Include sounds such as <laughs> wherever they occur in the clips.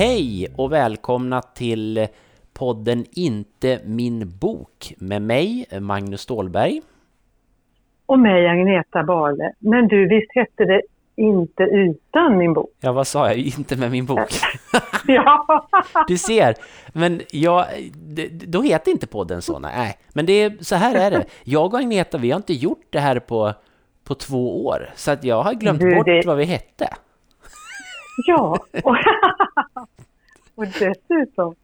Hej och välkomna till podden Inte min bok med mig, Magnus Stålberg. Och mig, Agneta Bale. Men du, visst hette det Inte utan min bok? Ja, vad sa jag? Inte med min bok. <laughs> ja. <laughs> Du ser, men jag, då heter inte podden så, nej. Men det är, så här är det. Jag och Agneta, vi har inte gjort det här på, på två år. Så att jag har glömt du, bort det... vad vi hette. Ja, och, <laughs> och dessutom,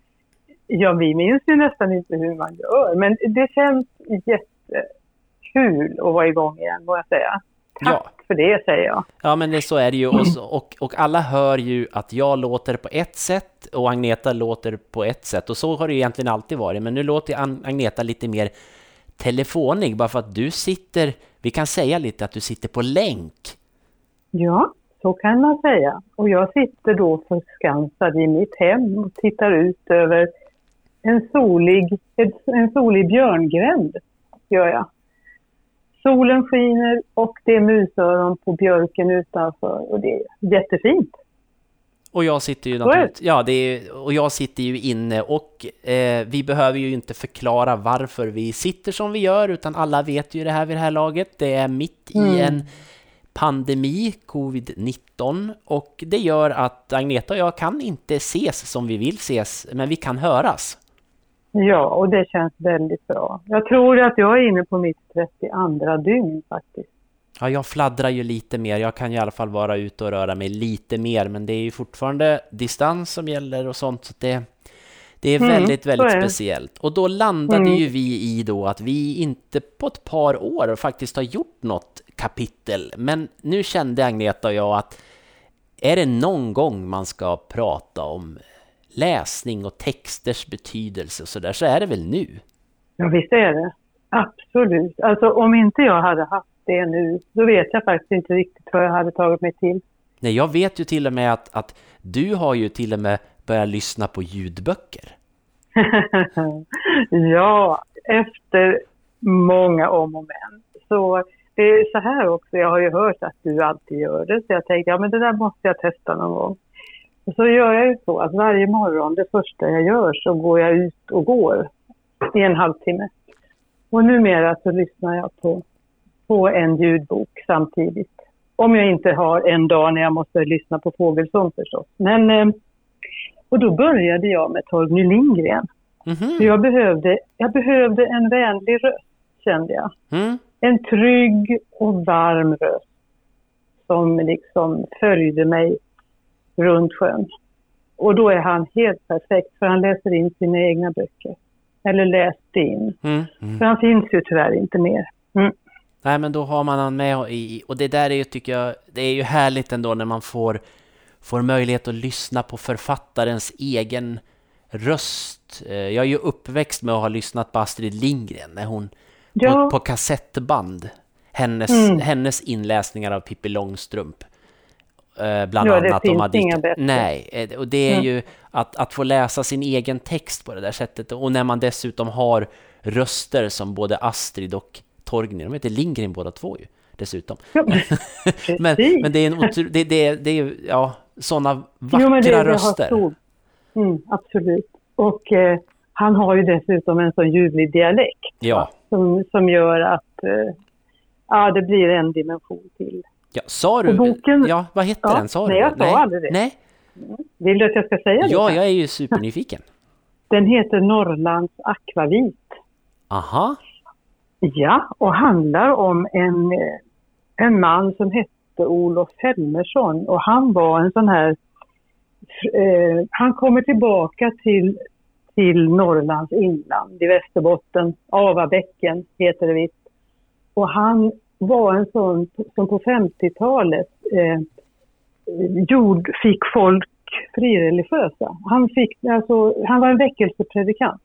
ja vi minns ju nästan inte hur man gör, men det känns jättekul att vara igång igen, må jag säga. Tack ja. för det, säger jag. Ja, men det, så är det ju. Och, så, och, och alla hör ju att jag låter på ett sätt och Agneta låter på ett sätt. Och så har det egentligen alltid varit. Men nu låter Agneta lite mer telefonig, bara för att du sitter, vi kan säga lite att du sitter på länk. Ja, så kan man säga. Och jag sitter då förskansad i mitt hem och tittar ut över en solig, en solig björngränd, gör jag. Solen skiner och det är musöron på björken utanför och det är jättefint. Och jag sitter ju ja, det är, och jag sitter ju inne och eh, vi behöver ju inte förklara varför vi sitter som vi gör utan alla vet ju det här vid det här laget. Det är mitt mm. i en pandemi, covid-19 och det gör att Agneta och jag kan inte ses som vi vill ses, men vi kan höras. Ja, och det känns väldigt bra. Jag tror att jag är inne på mitt 32 dygn faktiskt. Ja, jag fladdrar ju lite mer. Jag kan i alla fall vara ute och röra mig lite mer, men det är ju fortfarande distans som gäller och sånt. Så det, det är mm, väldigt, väldigt speciellt. Och då landade mm. ju vi i då att vi inte på ett par år faktiskt har gjort något kapitel. Men nu kände Agneta och jag att är det någon gång man ska prata om läsning och texters betydelse och så där, så är det väl nu? Ja, visst är det. Absolut. Alltså om inte jag hade haft det nu, då vet jag faktiskt inte riktigt vad jag hade tagit mig till. Nej, jag vet ju till och med att, att du har ju till och med börja lyssna på ljudböcker. <laughs> ja, efter många om och men. Så det är så här också, jag har ju hört att du alltid gör det, så jag tänkte ja men det där måste jag testa någon gång. Och så gör jag ju så att varje morgon, det första jag gör, så går jag ut och går i en halvtimme. Och numera så lyssnar jag på, på en ljudbok samtidigt. Om jag inte har en dag när jag måste lyssna på fågelsång förstås. Men, eh, och då började jag med Torgny Lindgren. Mm -hmm. jag, behövde, jag behövde en vänlig röst, kände jag. Mm. En trygg och varm röst som liksom följde mig runt sjön. Och då är han helt perfekt för han läser in sina egna böcker. Eller läste in. Mm. Mm. För han finns ju tyvärr inte mer. Mm. Nej men då har man han med i, och det där är ju tycker jag, det är ju härligt ändå när man får, får möjlighet att lyssna på författarens egen röst. Eh, jag är ju uppväxt med att ha lyssnat på Astrid Lindgren när hon ja. på, på kassettband. Hennes, mm. hennes inläsningar av Pippi Långstrump. Eh, bland ja, annat. Det finns de inga bättre. Nej, eh, och det är mm. ju att, att få läsa sin egen text på det där sättet. Och när man dessutom har röster som både Astrid och Torgny, de heter Lindgren båda två ju dessutom. Ja, men, <laughs> men det är en otro, det, det, det är ja, sådana vackra jo, det, röster. Mm, absolut. Och eh, han har ju dessutom en så ljuvlig dialekt. Ja. Som, som gör att eh, ja, det blir en dimension till. Ja, sa du? Boken, ja, vad hette ja, den? Sa nej, jag sa aldrig det. Nej. Vill du att jag ska säga det? Ja, jag är ju supernyfiken. <laughs> Den heter Norrlands akvavit. Aha. Ja, och handlar om en, en man som hette Olof Helmersson och han var en sån här... Eh, han kommer tillbaka till, till Norrlands inland i Västerbotten, Avabäcken heter det visst. Och han var en sån som på 50-talet eh, gjord, fick folk frireligiösa. Han, fick, alltså, han var en väckelsepredikant.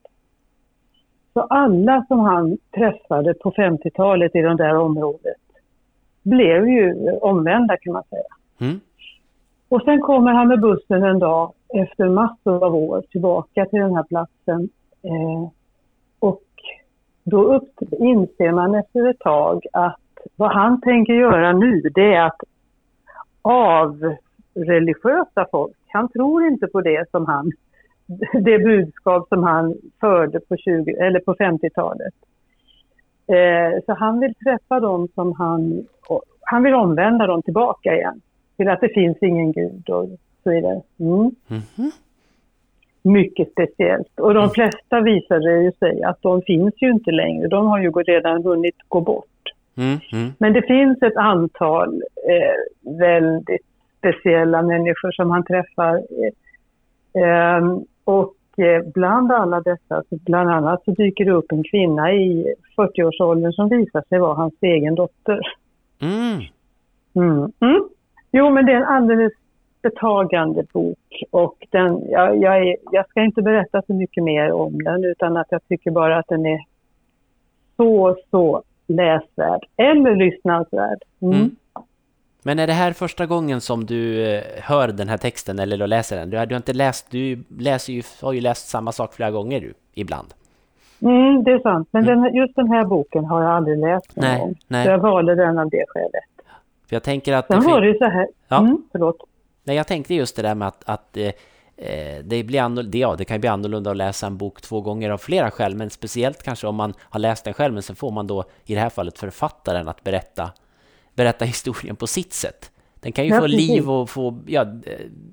Så alla som han träffade på 50-talet i det där området blev ju omvända kan man säga. Mm. Och sen kommer han med bussen en dag efter massor av år tillbaka till den här platsen. Eh, och då upp, inser man efter ett tag att vad han tänker göra nu det är att av, religiösa folk. Han tror inte på det som han, det budskap som han förde på, 20, eller på 50-talet. Eh, så han vill träffa dem som han, han vill omvända dem tillbaka igen. Till att det finns ingen gud och så vidare. Mm. Mm -hmm. Mycket speciellt. Och de flesta visade ju sig att de finns ju inte längre. De har ju redan hunnit gå bort. Mm, mm. Men det finns ett antal eh, väldigt speciella människor som han träffar. Eh, och eh, bland alla dessa, bland annat så dyker det upp en kvinna i 40-årsåldern som visar sig vara hans egen dotter. Mm. Mm. Mm. Jo, men det är en alldeles betagande bok och den, jag, jag, är, jag ska inte berätta så mycket mer om den utan att jag tycker bara att den är så, så läsvärd eller lyssnansvärd. Mm. Men är det här första gången som du eh, hör den här texten eller läser den? Du har, du har inte läst, du läser ju, har ju läst samma sak flera gånger du, ibland. Mm, det är sant, men mm. den, just den här boken har jag aldrig läst någon nej, gång. Nej. Så jag valde den av det skälet. För jag tänker att... Sen var det ju så här... Ja. Mm, förlåt. Nej, jag tänkte just det där med att, att eh, eh det, blir annorlunda, ja, det kan bli annorlunda att läsa en bok två gånger av flera skäl, men speciellt kanske om man har läst den själv, men sen får man då i det här fallet författaren att berätta, berätta historien på sitt sätt. Den kan ju ja, få precis. liv och få, ja,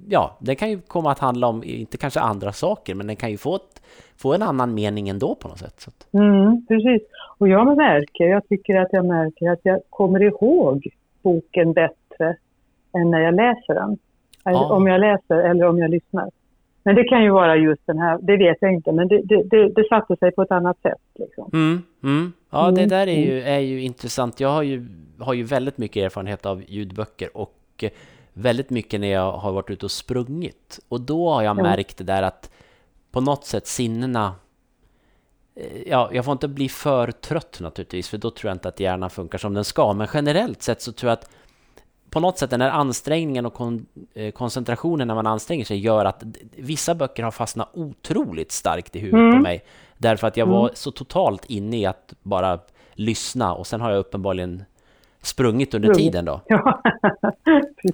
ja, den kan ju komma att handla om, inte kanske andra saker, men den kan ju få, ett, få en annan mening ändå på något sätt. Mm, precis. Och jag märker, jag tycker att jag märker att jag kommer ihåg boken bättre än när jag läser den. Ja. Om jag läser eller om jag lyssnar. Men det kan ju vara just den här, det vet jag inte, men det, det, det, det satte sig på ett annat sätt. Liksom. Mm, mm. Ja, det mm, där är ju, mm. är ju intressant. Jag har ju, har ju väldigt mycket erfarenhet av ljudböcker och väldigt mycket när jag har varit ute och sprungit. Och då har jag märkt det där att på något sätt sinnena eh, Ja, jag får inte bli för trött naturligtvis, för då tror jag inte att hjärnan funkar som den ska. Men generellt sett så tror jag att på något sätt den här ansträngningen och kon eh, koncentrationen när man anstränger sig gör att vissa böcker har fastnat otroligt starkt i huvudet mm. på mig. Därför att jag var mm. så totalt inne i att bara lyssna och sen har jag uppenbarligen sprungit under tiden då. <laughs> Ja.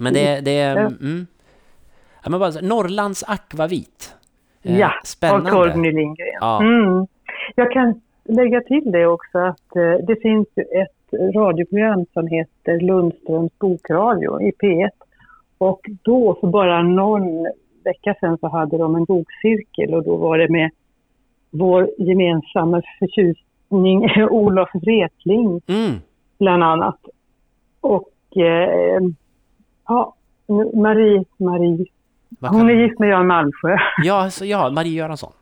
men det, det är... Mm, ja, men bara, Norrlands akvavit. Eh, ja, Spännande. av Torgny Lindgren. Ja. Mm. Jag kan lägga till det också att eh, det finns ett radioprogram som heter Lundströms bokradio i P1. Och då, för bara någon vecka sedan, så hade de en bokcirkel och då var det med vår gemensamma förtjusning <laughs> Olof Wretling mm. bland annat. Och eh, ja, Marie, Marie, hon är gift med Jan Malmsjö. Ja, alltså, ja, Marie Göransson.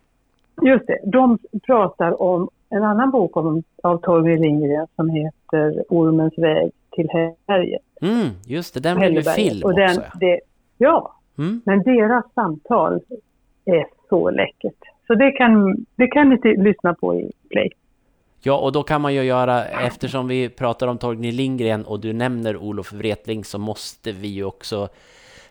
Just det, de pratar om en annan bok om, av Torgny Lindgren som heter Ormens väg till Härjet. Mm, just det, den blev ju film och den, också. Det, ja, mm. men deras samtal är så läckert. Så det kan, det kan ni lyssna på i Play. Ja, och då kan man ju göra, eftersom vi pratar om Torgny Lindgren och du nämner Olof Wretling så måste vi ju också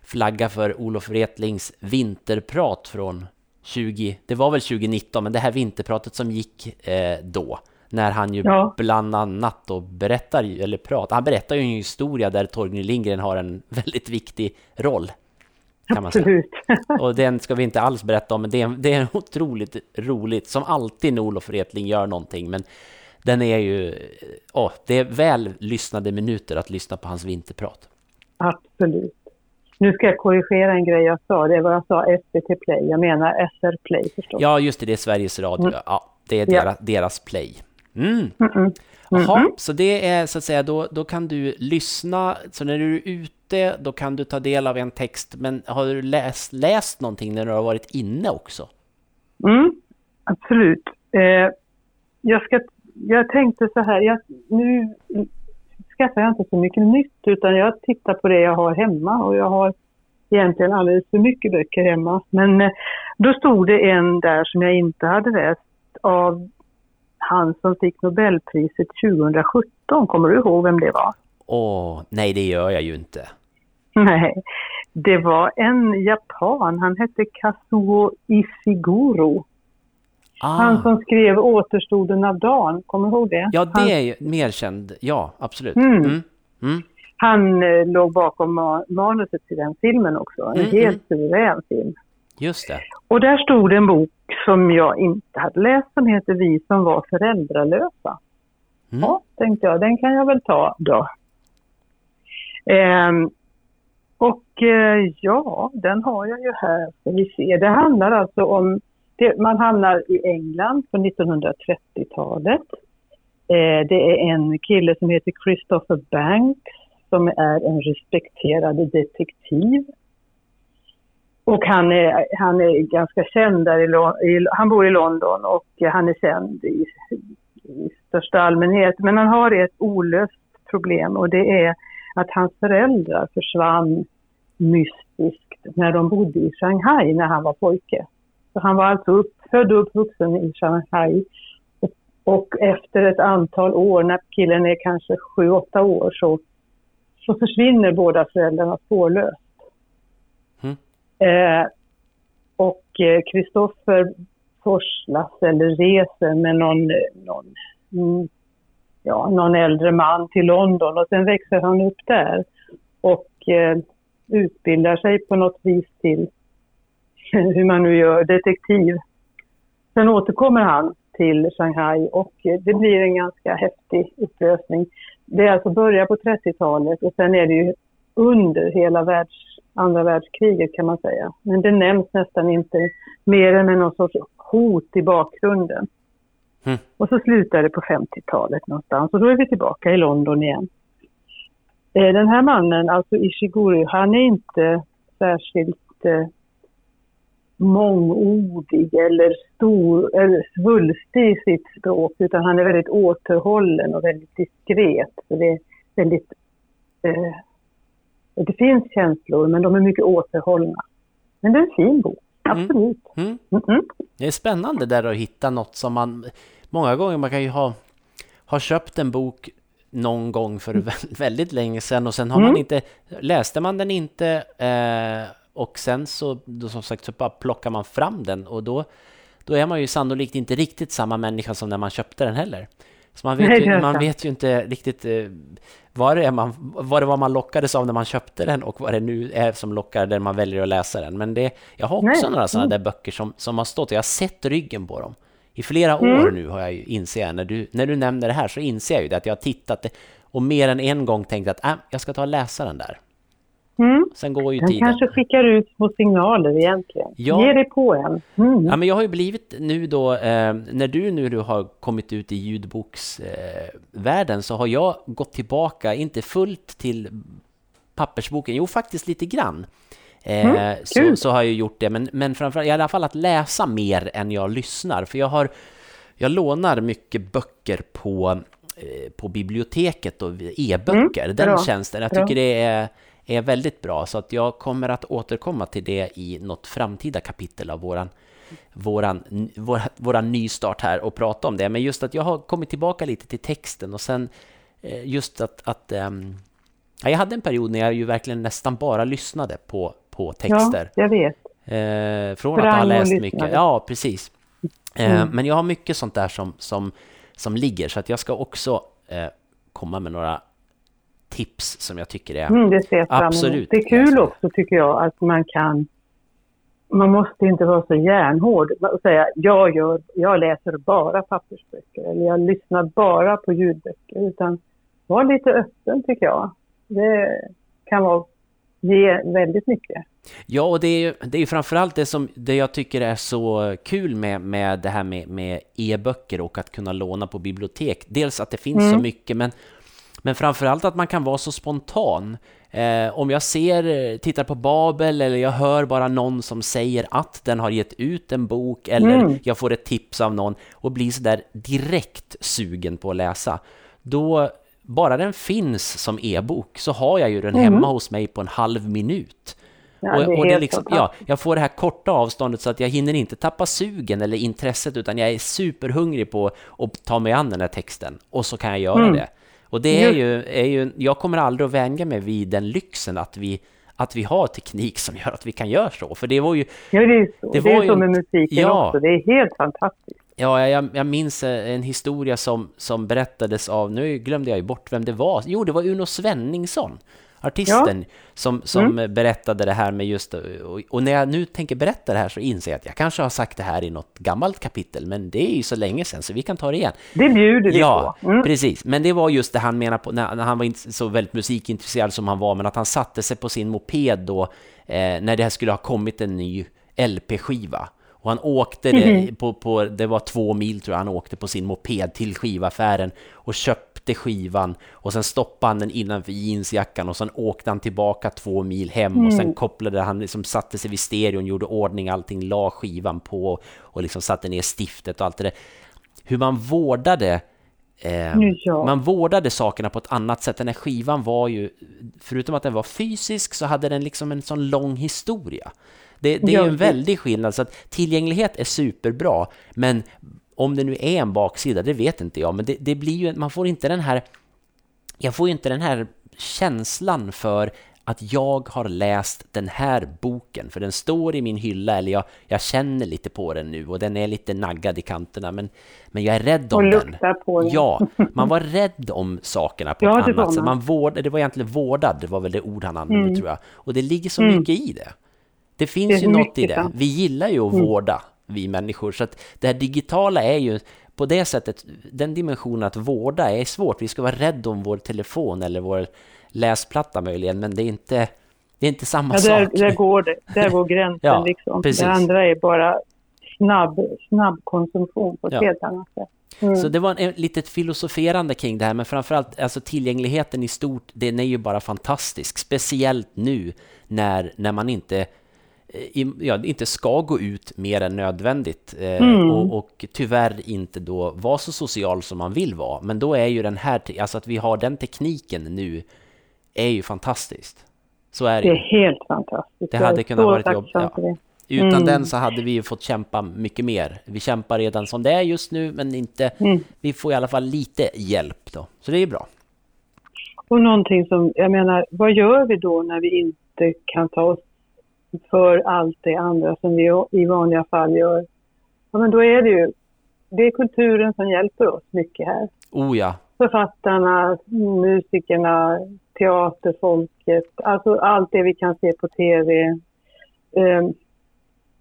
flagga för Olof Wretlings vinterprat från 20, det var väl 2019, men det här vinterpratet som gick eh, då, när han ju ja. bland annat då berättar, eller pratar, han berättar ju en historia där Torgny Lindgren har en <laughs> väldigt viktig roll. Säga. <laughs> Och den ska vi inte alls berätta om, men det är, det är otroligt roligt, som alltid när Olof Wretling gör någonting, men den är ju, åh, det är väl lyssnade minuter att lyssna på hans vinterprat. Absolut. Nu ska jag korrigera en grej jag sa. Det var jag sa SVT Play. Jag menar SR Play förstås. Ja, just det. Det är Sveriges Radio. Mm. Ja, det är deras, ja. deras Play. Mm. Mm. Jaha, så det är så att säga, då, då kan du lyssna. Så när du är ute, då kan du ta del av en text. Men har du läst, läst någonting när du har varit inne också? Mm, absolut. Eh, jag, ska, jag tänkte så här, jag, nu skaffar jag inte så mycket nytt utan jag tittar på det jag har hemma och jag har egentligen alldeles för mycket böcker hemma. Men eh, då stod det en där som jag inte hade läst av han som fick Nobelpriset 2017. Kommer du ihåg vem det var? Åh, nej det gör jag ju inte. Nej, det var en japan. Han hette Kazuo Ishiguro. Ah. Han som skrev Återstoden av dagen, kommer du ihåg det? Ja, det han... är ju mer känd. Ja, absolut. Mm. Mm. Mm. han eh, låg bakom ma manuset till den filmen också. En mm, helt mm. suverän film. Just det. Och där stod en bok som jag inte hade läst som heter Vi som var föräldralösa. Mm. Ja, tänkte jag, den kan jag väl ta då. Ehm, och eh, ja, den har jag ju här. Vi se. Det handlar alltså om, det, man hamnar i England på 1930-talet. Eh, det är en kille som heter Christopher Banks som är en respekterad detektiv. Och han är, han är ganska känd där i, i, han bor i London och han är känd i, i största allmänhet. Men han har ett olöst problem och det är att hans föräldrar försvann mystiskt när de bodde i Shanghai när han var pojke. Så han var alltså upp, född och uppvuxen i Shanghai. Och, och efter ett antal år, när killen är kanske sju, åtta år, så, så försvinner båda föräldrarna spårlöst. Mm. Eh, och Kristoffer eh, forslas eller reser med någon, någon, mm, ja, någon äldre man till London och sen växer han upp där. Och eh, utbildar sig på något vis till <laughs> hur man nu gör, detektiv. Sen återkommer han till Shanghai och det blir en ganska häftig upplösning. Det är alltså början på 30-talet och sen är det ju under hela världs, andra världskriget kan man säga. Men det nämns nästan inte mer än med någon sorts hot i bakgrunden. Mm. Och så slutar det på 50-talet någonstans och då är vi tillbaka i London igen. Eh, den här mannen, alltså Ishiguro, han är inte särskilt eh, mångordig eller stor eller svulstig i sitt språk utan han är väldigt återhållen och väldigt diskret. Så det är väldigt... Eh, det finns känslor men de är mycket återhållna. Men det är en fin bok, mm. absolut. Mm. Mm. Mm det är spännande där att hitta något som man... Många gånger man kan ju ha, ha köpt en bok någon gång för mm. <laughs> väldigt länge sedan och sen har mm. man inte, läste man den inte eh, och sen så, då, som sagt, så bara plockar man fram den och då, då är man ju sannolikt inte riktigt samma människa som när man köpte den heller. Så man vet, ju, man vet ju inte riktigt eh, vad, det är man, vad det var man lockades av när man köpte den och vad det nu är som lockar när man väljer att läsa den. Men det, jag har också Nej. några sådana mm. där böcker som, som har stått och jag har sett ryggen på dem. I flera mm. år nu har jag ju, inser jag, när du, när du nämner det här så inser jag ju det att jag har tittat och mer än en gång tänkt att äh, jag ska ta och läsa den där. Mm. Sen går ju den tiden. kanske skickar ut små signaler egentligen. Ja. Ge dig på en. Mm. Ja, men jag har ju blivit nu då, eh, när du nu har kommit ut i ljudboksvärlden eh, så har jag gått tillbaka, inte fullt till pappersboken, jo faktiskt lite grann. Eh, mm, så, så, har jag gjort det, men, men framförallt i alla fall att läsa mer än jag lyssnar. För jag, har, jag lånar mycket böcker på, eh, på biblioteket och e-böcker, mm, den tjänsten. Jag tycker det är, är väldigt bra, så att jag kommer att återkomma till det i något framtida kapitel av våran våran, vår, våran nystart här och prata om det. Men just att jag har kommit tillbaka lite till texten och sen eh, just att, att um, jag hade en period när jag ju verkligen nästan bara lyssnade på, på texter. Ja, jag vet. Eh, från Brang att ha läst mycket. Ja, precis. Eh, mm. Men jag har mycket sånt där som, som, som ligger, så att jag ska också eh, komma med några tips som jag tycker är mm, det ser absolut. Det är kul också tycker jag att man kan man måste inte vara så järnhård och säga jag, gör, jag läser bara pappersböcker eller jag lyssnar bara på ljudböcker utan var lite öppen tycker jag. Det kan vara ge väldigt mycket. Ja, och det är ju det är framförallt det som det jag tycker är så kul med, med det här med, med e-böcker och att kunna låna på bibliotek. Dels att det finns mm. så mycket, men, men framförallt att man kan vara så spontan. Eh, om jag ser, tittar på Babel eller jag hör bara någon som säger att den har gett ut en bok eller mm. jag får ett tips av någon och blir sådär direkt sugen på att läsa, då bara den finns som e-bok så har jag ju den mm. hemma hos mig på en halv minut. Ja, och, det och det är liksom, ja, jag får det här korta avståndet så att jag hinner inte tappa sugen eller intresset utan jag är superhungrig på att ta mig an den här texten och så kan jag göra mm. det. Och det är ju, är ju, jag kommer aldrig att vänja mig vid den lyxen att vi, att vi har teknik som gör att vi kan göra så. För det var ju... Ja, det är så. Det, det är ju, så med musiken ja, också. Det är helt fantastiskt. Ja, jag, jag minns en historia som, som berättades av, nu glömde jag ju bort vem det var. Jo, det var Uno Svenningsson artisten ja. som, som mm. berättade det här med just, och, och, när jag nu tänker berätta det här så inser jag att jag kanske har sagt det här i något gammalt kapitel, men det är ju så länge sedan så vi kan ta det igen. Det bjuder vi ja, på. Mm. precis. Men det var just det han menar på, när, när han var inte så väldigt musikintresserad som han var, men att han satte sig på sin moped då, eh, när det här skulle ha kommit en ny LP-skiva. Och han åkte det, mm. på, på, det var två mil tror jag, han åkte på sin moped till skivaffären och köpte skivan och sen stoppade han den innanför jeansjackan och sen åkte han tillbaka två mil hem mm. och sen mm. kopplade han, liksom satte sig vid stereon, gjorde ordning allting, la skivan på och liksom satte ner stiftet och allt det där. Hur man vårdade Eh, ja. Man vårdade sakerna på ett annat sätt. Den här skivan var ju, förutom att den var fysisk, så hade den liksom en sån lång historia. Det, det är en väldig skillnad, så att tillgänglighet är superbra, men om det nu är en baksida, det vet inte jag, men det, det blir ju, man får inte den här, jag får ju inte den här känslan för att jag har läst den här boken, för den står i min hylla, eller jag, jag känner lite på den nu och den är lite naggad i kanterna, men, men jag är rädd om den. På den. Ja, <laughs> man var rädd om sakerna på ja, ett annat sätt. Man vård, det var egentligen vårdad, det var väl det ord han använde mm. tror jag. Och det ligger så mm. mycket i det. Det finns det ju något i det. Vi gillar ju att mm. vårda, vi människor, så att det här digitala är ju på det sättet, den dimensionen att vårda är svårt. Vi ska vara rädda om vår telefon eller vår läsplatta möjligen, men det är inte, det är inte samma ja, där, sak. Där går, det, där går <laughs> gränsen ja, liksom. Precis. Det andra är bara snabb, snabb konsumtion på ett ja. helt annat sätt. Mm. Så det var ett litet filosoferande kring det här, men framförallt alltså tillgängligheten i stort, den är ju bara fantastisk. Speciellt nu när, när man inte ja, inte ska gå ut mer än nödvändigt eh, mm. och, och, tyvärr inte då vara så social som man vill vara. Men då är ju den här, alltså att vi har den tekniken nu, är ju fantastiskt. Så är det Det är helt fantastiskt. Det hade kunnat vara ett jobb. Ja. Utan mm. den så hade vi ju fått kämpa mycket mer. Vi kämpar redan som det är just nu, men inte, mm. vi får i alla fall lite hjälp då. Så det är bra. Och någonting som, jag menar, vad gör vi då när vi inte kan ta oss för allt det andra som vi i vanliga fall gör. Ja, men då är det ju, det är kulturen som hjälper oss mycket här. Oh ja. Författarna, musikerna, teaterfolket, alltså allt det vi kan se på tv. Um,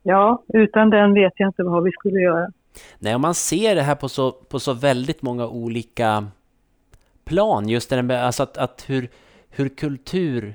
ja, utan den vet jag inte vad vi skulle göra. Nej, om man ser det här på så, på så väldigt många olika plan, just det där alltså att, att hur, hur kultur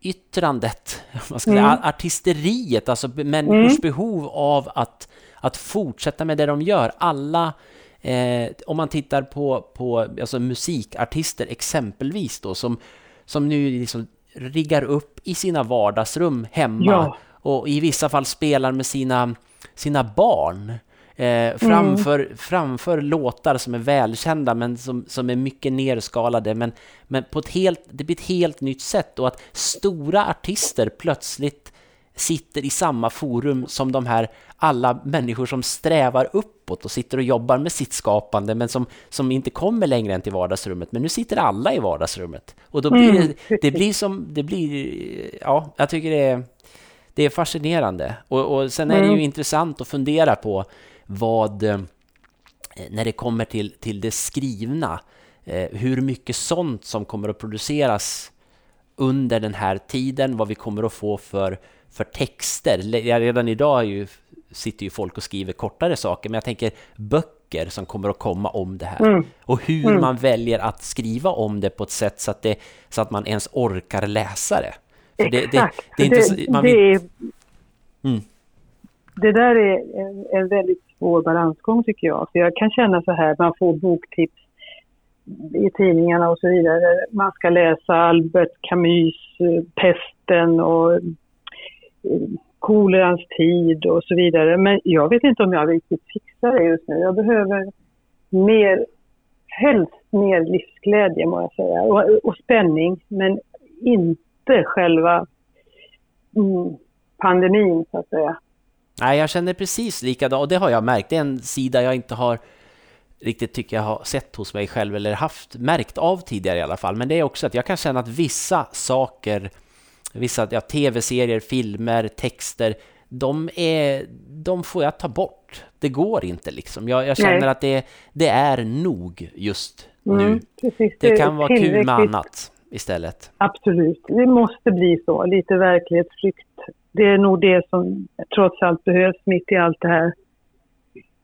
yttrandet, <laughs> vad ska mm. säga, artisteriet, alltså människors mm. behov av att, att fortsätta med det de gör. Alla, eh, om man tittar på, på alltså musikartister exempelvis då, som, som nu liksom riggar upp i sina vardagsrum hemma ja. och i vissa fall spelar med sina, sina barn. Eh, framför, mm. framför låtar som är välkända men som, som är mycket nerskalade men, men på ett helt, det blir ett helt nytt sätt och att stora artister plötsligt sitter i samma forum som de här alla människor som strävar uppåt och sitter och jobbar med sitt skapande men som, som inte kommer längre än till vardagsrummet. Men nu sitter alla i vardagsrummet. Och då blir mm. det, det blir som, det blir, ja, jag tycker det är, det är fascinerande. Och, och sen är det ju mm. intressant att fundera på vad, eh, när det kommer till, till det skrivna, eh, hur mycket sånt som kommer att produceras under den här tiden, vad vi kommer att få för, för texter. Redan idag ju, sitter ju folk och skriver kortare saker, men jag tänker böcker som kommer att komma om det här. Mm. Och hur mm. man väljer att skriva om det på ett sätt så att, det, så att man ens orkar läsa det. För det, det, det, är inte så, man vill... mm. det där är en, en väldigt svår balansgång tycker jag. För jag kan känna så här, man får boktips i tidningarna och så vidare. Man ska läsa Albert Camus, eh, Pesten och eh, kolerans tid och så vidare. Men jag vet inte om jag riktigt fixar det just nu. Jag behöver mer, helst mer livsglädje må jag säga och, och spänning men inte själva mm, pandemin så att säga. Nej, jag känner precis likadant och det har jag märkt. Det är en sida jag inte har riktigt tycker jag har sett hos mig själv eller haft märkt av tidigare i alla fall. Men det är också att jag kan känna att vissa saker, vissa ja, tv-serier, filmer, texter, de, är, de får jag ta bort Det går inte liksom. Jag, jag känner Nej. att det, det är nog just mm, nu. Precis, det, det, kan vara kul med annat istället. Absolut, det måste bli så. Lite verklighetsflykt. Det är nog det som trots allt behövs mitt i allt det här.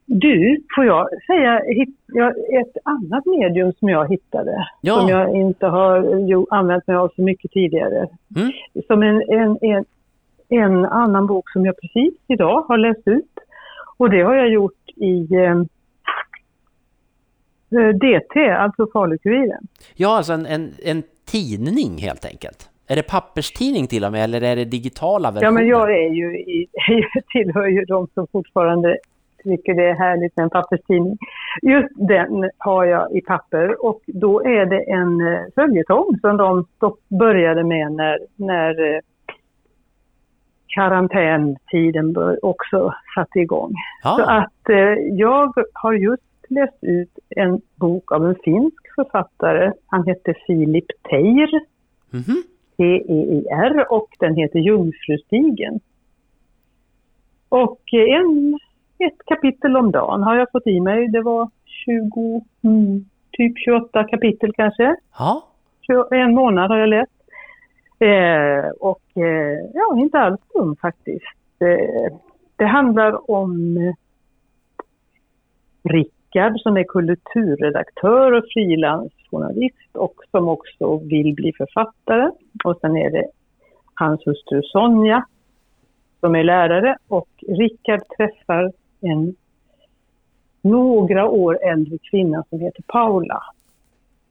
Du, får jag säga ett annat medium som jag hittade, ja. som jag inte har använt mig av så mycket tidigare. Mm. Som en, en, en, en, annan bok som jag precis idag har läst ut. Och det har jag gjort i eh, eh DT, alltså Falukuriren. Ja, alltså en, en, en tidning helt enkelt. Är det papperstidning till och med eller är det digitala versioner? Ja, men jag är ju i, <laughs> jag tillhör ju de som fortfarande tycker det är härligt med en papperstidning. Just den har jag i papper och då är det en eh, följetong som de började med när, när eh, karantäntiden också satte igång. Ah. Så att eh, jag har just läst ut en bok av en finsk författare. Han hette Filip Teir. Mm -hmm. T-E-I-R och den heter Jungfrustigen. Och en ett kapitel om dagen har jag fått i mig. Det var 20, mm, typ 28 kapitel kanske. Ja. En månad har jag läst. Eh, och eh, ja, inte alls dum faktiskt. Eh, det handlar om Rickard som är kulturredaktör och frilansjournalist och som också vill bli författare. Och sen är det hans hustru Sonja som är lärare och Rickard träffar en några år äldre kvinna som heter Paula.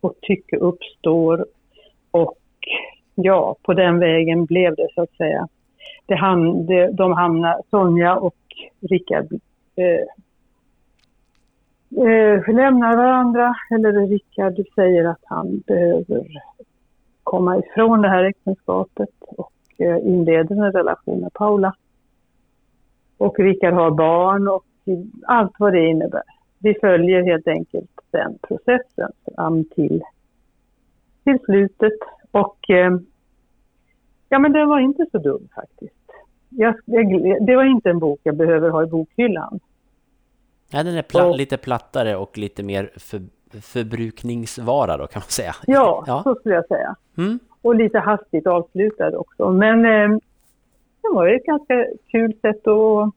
Och tycke uppstår och ja, på den vägen blev det så att säga. Det ham det, de hamnar, Sonja och Rickard eh, eh, lämnar varandra, eller Rickard säger att han behöver komma ifrån det här äktenskapet och eh, inleder en relation med Paula. Och Rickard har barn och allt vad det innebär. Vi följer helt enkelt den processen fram till, till slutet. Och eh, ja, men den var inte så dum faktiskt. Jag, jag, det var inte en bok jag behöver ha i bokhyllan. Ja, den är pla och, lite plattare och lite mer för, förbrukningsvara då kan man säga. Ja, <laughs> ja. så skulle jag säga. Mm. Och lite hastigt avslutad också. Men eh, det var ett ganska kul sätt att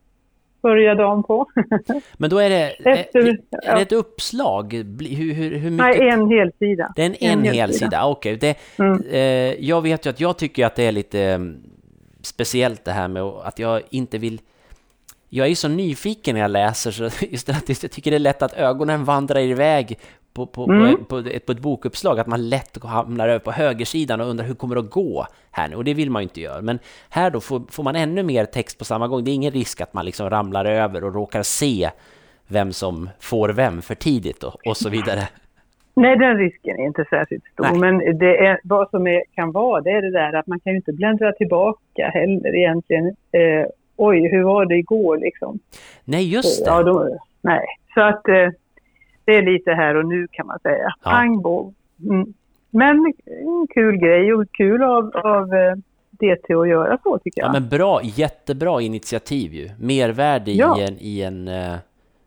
börja dagen på. <laughs> Men då är det, Efter, är, är det ett uppslag? Hur, hur, hur mycket? Nej, en hel sida. Det är en, en, en hel, hel sida, okej. Okay. Mm. Eh, jag vet ju att jag tycker att det är lite mm, speciellt det här med att jag inte vill jag är så nyfiken när jag läser så <laughs> just att jag tycker det är lätt att ögonen vandrar iväg på, på, mm. på, ett, på ett bokuppslag, att man lätt hamnar över på högersidan och undrar hur kommer det att gå här nu? Och det vill man ju inte göra. Men här då får, får man ännu mer text på samma gång. Det är ingen risk att man liksom ramlar över och råkar se vem som får vem för tidigt och, och så vidare. <laughs> Nej, den risken är inte särskilt stor. Nej. Men det är, vad som är, kan vara, det är det där att man kan ju inte bläddra tillbaka heller egentligen. Eh, oj, hur var det igår liksom? Nej, just det. Ja, då, nej, så att eh, det är lite här och nu kan man säga. Ja. Pang bom. Mm. Men en kul grej och kul av, av eh, DT att göra så tycker jag. Ja men bra, jättebra initiativ ju. Mervärde ja. i en, i en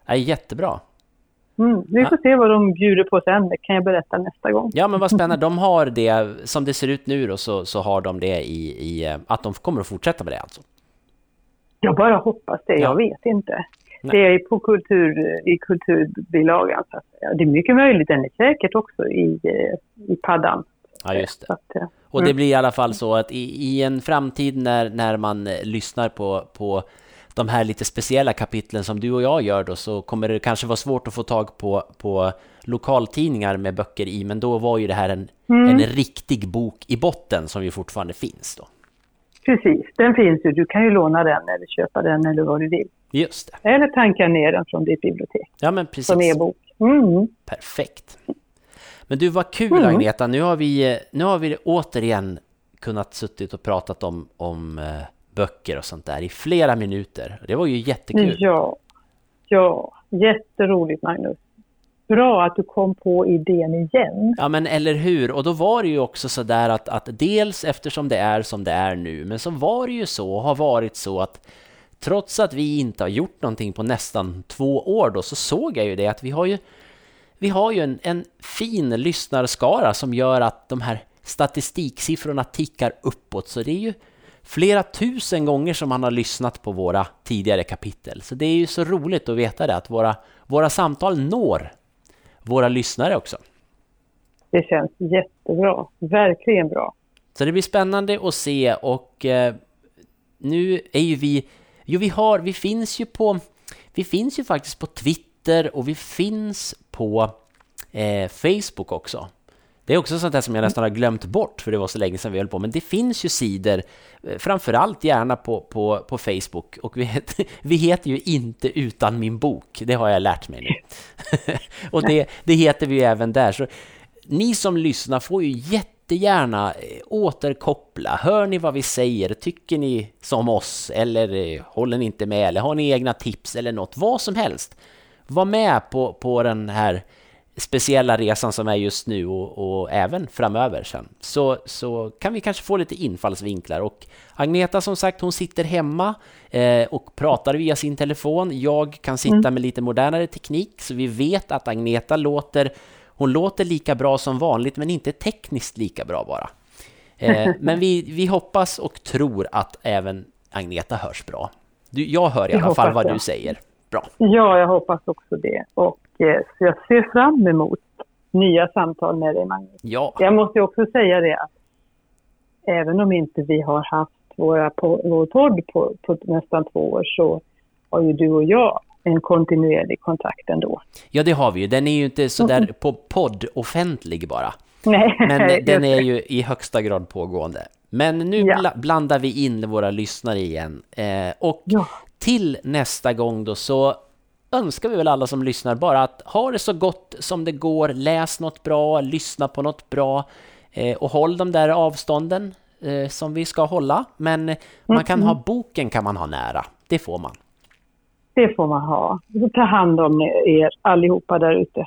äh, jättebra. Mm, vi får ja. se vad de bjuder på sen, det kan jag berätta nästa gång. Ja men vad spännande, de har det, som det ser ut nu då, så, så har de det i, i, att de kommer att fortsätta med det alltså? Jag bara hoppas det, ja. jag vet inte. Det är på kultur, i kulturbilagan. Så att. Det är mycket möjligt, den är säkert också i, i paddan. Ja, just det. Att, mm. Och det blir i alla fall så att i, i en framtid när, när man lyssnar på, på de här lite speciella kapitlen som du och jag gör då, så kommer det kanske vara svårt att få tag på, på lokaltidningar med böcker i, men då var ju det här en, mm. en riktig bok i botten som ju fortfarande finns då. Precis, den finns ju. Du kan ju låna den eller köpa den eller vad du vill. Just det. Eller tanka ner den från ditt bibliotek. Ja, men precis. Som e-bok. Mm. Perfekt. Men du, vad kul mm. Agneta. Nu har, vi, nu har vi återigen kunnat suttit och pratat om, om uh, böcker och sånt där i flera minuter. Det var ju jättekul. Ja, ja. jätteroligt Magnus bra att du kom på idén igen. Ja, men eller hur? Och då var det ju också så där att, att dels eftersom det är som det är nu, men så var det ju så och har varit så att trots att vi inte har gjort någonting på nästan två år då, så såg jag ju det att vi har ju, vi har ju en, en fin lyssnarskara som gör att de här statistiksiffrorna tickar uppåt. Så det är ju flera tusen gånger som man har lyssnat på våra tidigare kapitel. Så det är ju så roligt att veta det, att våra, våra samtal når våra lyssnare också. Det känns jättebra, verkligen bra. Så det blir spännande att se och eh, nu är ju vi, jo vi har, vi finns ju på, vi finns ju faktiskt på Twitter och vi finns på eh, Facebook också. Det är också sånt där som jag nästan har glömt bort för det var så länge sedan vi höll på. Men det finns ju sidor, eh, framförallt gärna på, på, på Facebook. Och vi heter, <laughs> vi heter ju inte utan min bok, det har jag lärt mig nu. <laughs> och det, det heter vi ju även där. Så ni som lyssnar får ju jättegärna eh, återkoppla. Hör ni vad vi säger? Tycker ni som oss? Eller eh, håller ni inte med? Eller har ni egna tips eller något? Vad som helst. Var med på, på den här speciella resan som är just nu och, och, även framöver sen. Så, så kan vi kanske få lite infallsvinklar. Och Agneta som sagt, hon sitter hemma eh, och pratar via sin telefon. Jag kan sitta mm. med lite modernare teknik, så vi vet att Agneta låter, hon låter lika bra som vanligt, men inte tekniskt lika bra bara. Eh, <laughs> men vi, vi hoppas och tror att även Agneta hörs bra. Du, jag hör i alla fall vad du säger. Bra. Ja, jag hoppas också det. Och Eh, så jag ser fram emot nya samtal med dig, Magnus. Ja. Jag måste också säga det att även om inte vi har haft våra, på, vår podd på, på nästan två år så har ju du och jag en kontinuerlig kontakt ändå. Ja, det har vi ju. Den är ju inte så där mm. på podd offentlig bara. <laughs> Nej, Men den är ju i högsta grad pågående. Men nu ja. blandar vi in våra lyssnare igen. Eh, och ja. till nästa gång då så önskar vi väl alla som lyssnar bara att ha det så gott som det går, läs något bra, lyssna på något bra eh, och håll de där avstånden eh, som vi ska hålla. Men man kan ha boken kan man ha nära, det får man. Det får man ha. Ta hand om er allihopa där ute.